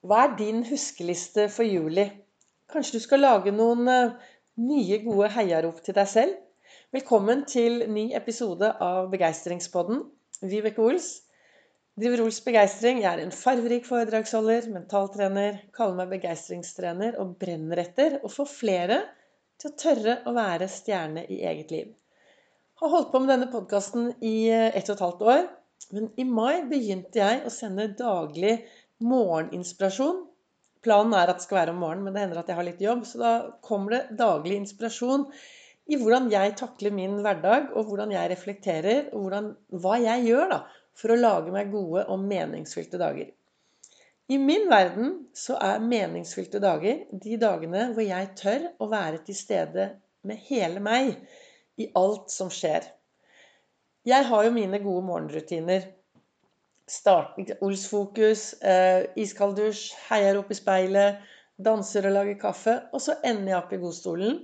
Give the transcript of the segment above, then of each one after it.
Hva er din huskeliste for juli? Kanskje du skal lage noen eh, nye, gode heiarop til deg selv? Velkommen til ny episode av Begeistringspodden. Vibeke Ols. Driver Ols Begeistring. Jeg er en farverik foredragsholder, mentaltrener, kaller meg begeistringstrener og brenner etter å få flere til å tørre å være stjerne i eget liv. Har holdt på med denne podkasten i eh, ett og et halvt år. Men i mai begynte jeg å sende daglig morgeninspirasjon. Planen er at det skal være om morgenen, men det hender at jeg har litt jobb. Så da kommer det daglig inspirasjon i hvordan jeg takler min hverdag, og hvordan jeg reflekterer, og hvordan, hva jeg gjør da, for å lage meg gode og meningsfylte dager. I min verden så er meningsfylte dager de dagene hvor jeg tør å være til stede med hele meg i alt som skjer. Jeg har jo mine gode morgenrutiner start, Olsfokus, eh, iskald dusj, heier opp i speilet, danser og lager kaffe. Og så ender jeg opp i godstolen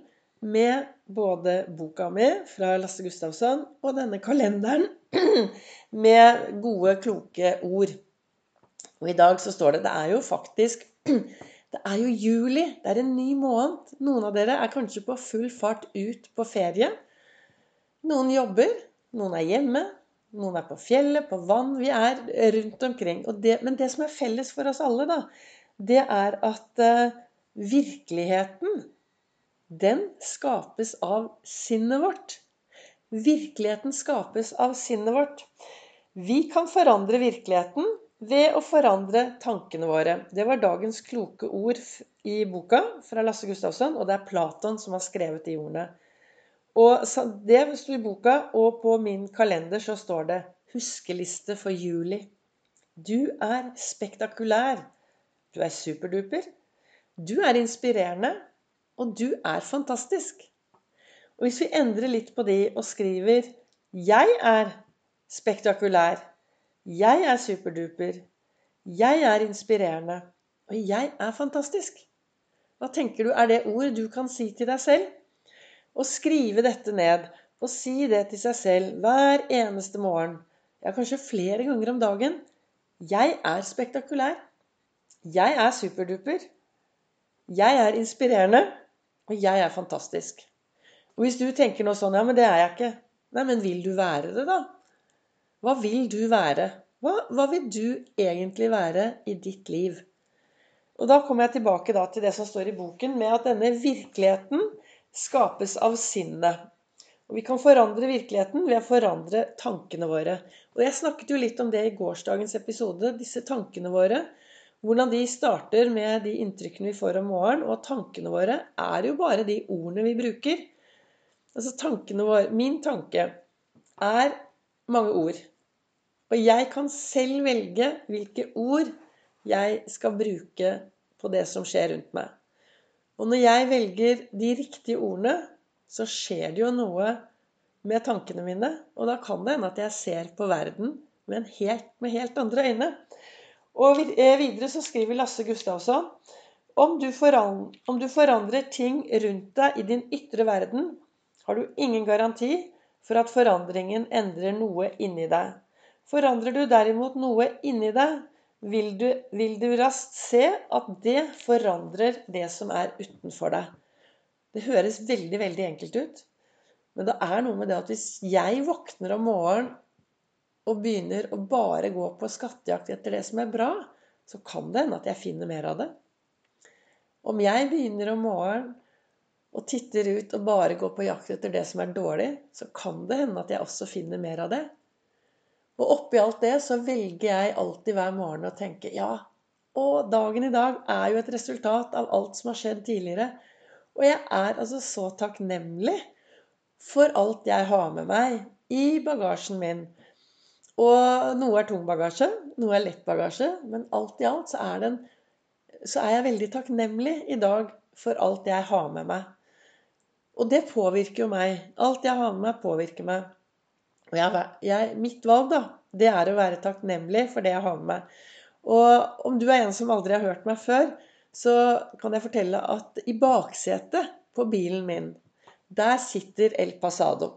med både boka mi fra Lasse Gustavsson og denne kalenderen med gode, kloke ord. Og i dag så står det Det er jo faktisk Det er jo juli. Det er en ny måned. Noen av dere er kanskje på full fart ut på ferie. Noen jobber. Noen er hjemme. Noen er på fjellet, på vann. Vi er rundt omkring. Det, men det som er felles for oss alle, da, det er at uh, virkeligheten, den skapes av sinnet vårt. Virkeligheten skapes av sinnet vårt. Vi kan forandre virkeligheten ved å forandre tankene våre. Det var dagens kloke ord i boka fra Lasse Gustavsson, og det er Platon som har skrevet de ordene. Og Det sto i boka, og på min kalender så står det 'Huskeliste for juli'. Du er spektakulær. Du er superduper. Du er inspirerende. Og du er fantastisk. Og hvis vi endrer litt på de og skriver 'Jeg er spektakulær', 'Jeg er superduper', 'Jeg er inspirerende', og 'Jeg er fantastisk', hva tenker du er det ord du kan si til deg selv? Å skrive dette ned og si det til seg selv hver eneste morgen, ja, kanskje flere ganger om dagen Jeg er spektakulær. Jeg er superduper. Jeg er inspirerende. Og jeg er fantastisk. Og hvis du tenker noe sånn Ja, men det er jeg ikke. Nei, men vil du være det, da? Hva vil du være? Hva, hva vil du egentlig være i ditt liv? Og da kommer jeg tilbake til det som står i boken, med at denne virkeligheten skapes av sinnet. Og vi kan forandre virkeligheten ved å forandre tankene våre. Og jeg snakket jo litt om det i gårsdagens episode, disse tankene våre. Hvordan de starter med de inntrykkene vi får om morgenen. Og tankene våre er jo bare de ordene vi bruker. Altså tankene våre Min tanke er mange ord. Og jeg kan selv velge hvilke ord jeg skal bruke på det som skjer rundt meg. Og når jeg velger de riktige ordene, så skjer det jo noe med tankene mine. Og da kan det hende at jeg ser på verden med helt, med helt andre øyne. Og eh, videre så skriver Lasse Gustavsson om du, forandrer, om du forandrer ting rundt deg i din ytre verden, har du ingen garanti for at forandringen endrer noe inni deg. Forandrer du derimot noe inni deg, vil du, vil du raskt se at det forandrer det som er utenfor deg. Det høres veldig, veldig enkelt ut. Men det er noe med det at hvis jeg våkner om morgenen og begynner å bare gå på skattejakt etter det som er bra, så kan det hende at jeg finner mer av det. Om jeg begynner om morgenen og titter ut og bare går på jakt etter det som er dårlig, så kan det hende at jeg også finner mer av det. Og oppi alt det så velger jeg alltid hver morgen å tenke ja, og dagen i dag er jo et resultat av alt som har skjedd tidligere. Og jeg er altså så takknemlig for alt jeg har med meg i bagasjen min. Og noe er tung bagasje, noe er lett bagasje, men alt i alt så er, den, så er jeg veldig takknemlig i dag for alt jeg har med meg. Og det påvirker jo meg. Alt jeg har med meg, påvirker meg. Og jeg, jeg, mitt valg, da, det er å være takknemlig for det jeg har med meg. Og om du er en som aldri har hørt meg før, så kan jeg fortelle at i baksetet på bilen min, der sitter El Pasado.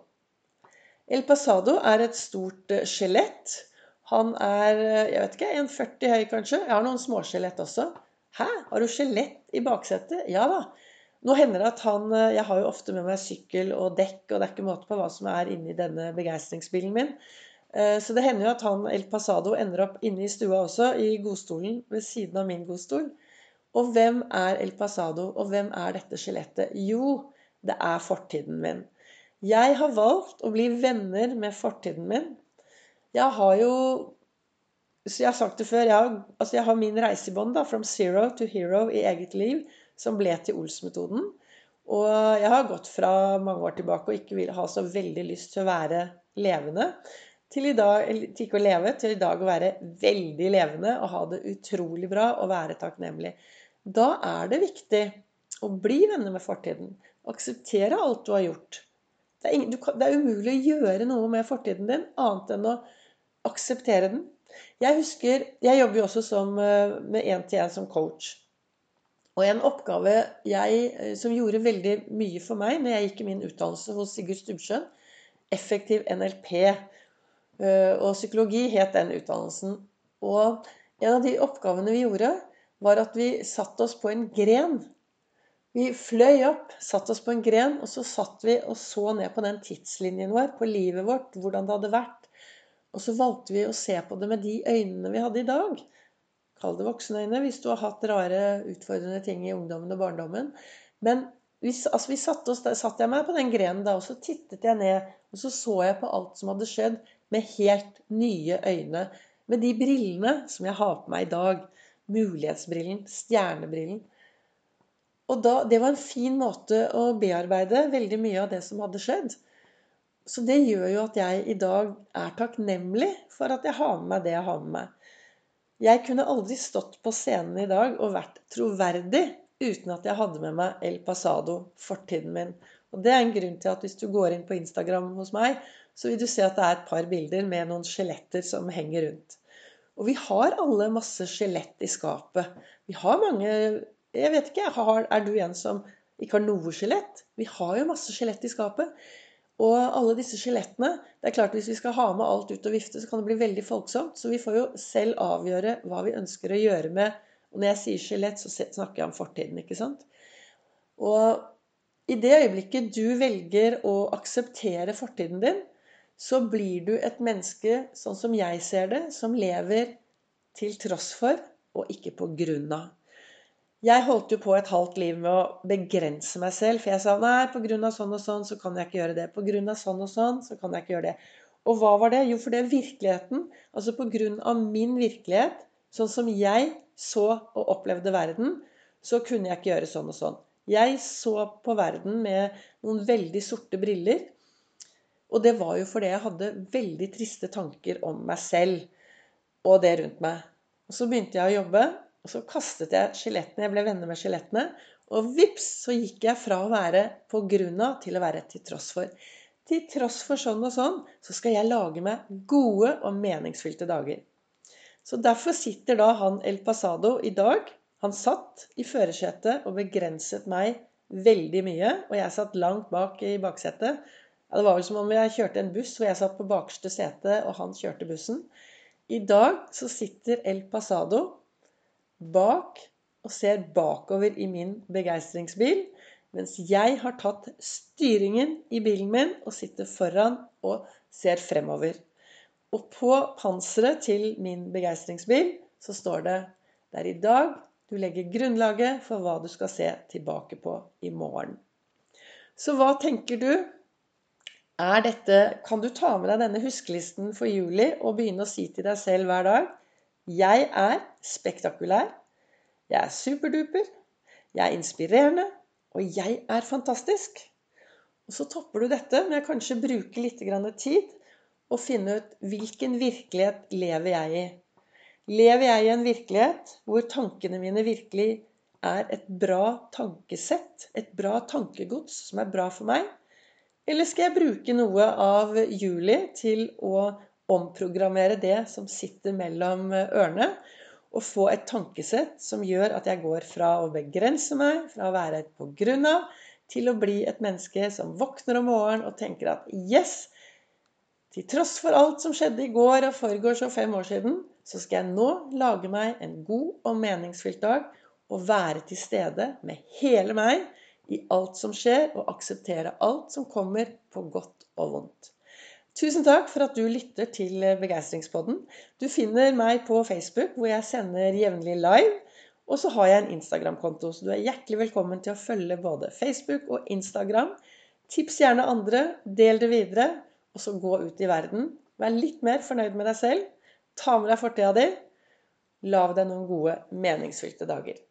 El Pasado er et stort eh, skjelett. Han er eh, jeg vet ikke, 1,40 høy kanskje. Jeg har noen småskjelett også. 'Hæ, har du skjelett i baksetet?' Ja da. Nå hender det at han eh, Jeg har jo ofte med meg sykkel og dekk, og det er ikke måte på hva som er inni denne begeistringsbilen min. Eh, så det hender jo at han El Pasado ender opp inne i stua også, i godstolen ved siden av min godstol. Og hvem er El Pasado, og hvem er dette skjelettet? Jo, det er fortiden min. Jeg har valgt å bli venner med fortiden min. Jeg har jo så jeg har sagt det før, jeg har, altså jeg har min reisebånd da, from zero to hero i eget liv, som ble til Ols-metoden. Og jeg har gått fra mange år tilbake og ikke vil ha så veldig lyst til å være levende, til, dag, til ikke å leve, til i dag å være veldig levende og ha det utrolig bra og være takknemlig. Da er det viktig å bli venner med fortiden. Akseptere alt du har gjort. Det er, ingen, du, det er umulig å gjøre noe med fortiden din annet enn å akseptere den, jeg husker Jeg jobber jo også som, eh, med én-til-én som coach. Og en oppgave jeg, eh, som gjorde veldig mye for meg når jeg gikk i min utdannelse hos Sigurd Stubbsjøen Effektiv NLP eh, og psykologi het den utdannelsen. Og en av de oppgavene vi gjorde, var at vi satte oss på en gren. Vi fløy opp, satte oss på en gren, og så satt vi og så ned på den tidslinjen vår, på livet vårt, hvordan det hadde vært og så valgte vi å se på det med de øynene vi hadde i dag. Kall det voksenøyne hvis du har hatt rare, utfordrende ting i ungdommen og barndommen. Men hvis, altså vi satt, oss, satt jeg meg på den grenen da, og så tittet jeg ned. Og så så jeg på alt som hadde skjedd, med helt nye øyne. Med de brillene som jeg har på meg i dag. Mulighetsbrillen, stjernebrillen. Og da, det var en fin måte å bearbeide veldig mye av det som hadde skjedd. Så det gjør jo at jeg i dag er takknemlig for at jeg har med meg det jeg har med meg. Jeg kunne aldri stått på scenen i dag og vært troverdig uten at jeg hadde med meg El Pasado, fortiden min. Og det er en grunn til at hvis du går inn på Instagram hos meg, så vil du se at det er et par bilder med noen skjeletter som henger rundt. Og vi har alle masse skjelett i skapet. Vi har mange Jeg vet ikke, er du en som ikke har noe skjelett? Vi har jo masse skjelett i skapet. Og alle disse skjelettene Det er klart hvis vi skal ha med alt ut og vifte, så kan det bli veldig folksomt. Så vi får jo selv avgjøre hva vi ønsker å gjøre med Og når jeg sier skjelett, så snakker jeg om fortiden, ikke sant? Og i det øyeblikket du velger å akseptere fortiden din, så blir du et menneske, sånn som jeg ser det, som lever til tross for og ikke på grunn av. Jeg holdt jo på et halvt liv med å begrense meg selv. For jeg sa nei, pga. sånn og sånn så kan jeg ikke gjøre det. Pga. sånn og sånn så kan jeg ikke gjøre det. Og hva var det? Jo, for det er virkeligheten. Altså pga. min virkelighet, sånn som jeg så og opplevde verden, så kunne jeg ikke gjøre sånn og sånn. Jeg så på verden med noen veldig sorte briller. Og det var jo fordi jeg hadde veldig triste tanker om meg selv og det rundt meg. Og så begynte jeg å jobbe, og så kastet jeg skjelettene. Jeg ble venner med skjelettene. Og vips, så gikk jeg fra å være på grunn av til å være til tross for. Til tross for sånn og sånn, så skal jeg lage meg gode og meningsfylte dager. Så derfor sitter da han El Pasado i dag. Han satt i førersetet og begrenset meg veldig mye. Og jeg satt langt bak i baksetet. Det var vel som om jeg kjørte en buss hvor jeg satt på bakerste sete, og han kjørte bussen. I dag så sitter El Pasado bak og ser bakover i min begeistringsbil, mens jeg har tatt styringen i bilen min og sitter foran og ser fremover. Og på panseret til min begeistringsbil så står det det er i dag du legger grunnlaget for hva du skal se tilbake på i morgen. Så hva tenker du? Er dette, kan du ta med deg denne huskelisten for juli og begynne å si til deg selv hver dag jeg er spektakulær. Jeg er superduper. Jeg er inspirerende. Og jeg er fantastisk. Og så topper du dette med å kanskje bruke litt tid og finne ut hvilken virkelighet lever jeg i. Lever jeg i en virkelighet hvor tankene mine virkelig er et bra tankesett, et bra tankegods som er bra for meg? Eller skal jeg bruke noe av juli til å omprogrammere det som sitter mellom ørene, og få et tankesett som gjør at jeg går fra å begrense meg, fra å være et på grunn til å bli et menneske som våkner om morgenen og tenker at yes, til tross for alt som skjedde i går og forgårs og fem år siden, så skal jeg nå lage meg en god og meningsfylt dag og være til stede med hele meg i alt som skjer, og akseptere alt som kommer, på godt og vondt. Tusen takk for at du lytter til Begeistringspodden. Du finner meg på Facebook, hvor jeg sender jevnlig live. Og så har jeg en Instagram-konto, så du er hjertelig velkommen til å følge både Facebook og Instagram. Tips gjerne andre, del det videre, og så gå ut i verden. Vær litt mer fornøyd med deg selv. Ta med deg fortida di. Lag deg noen gode, meningsfylte dager.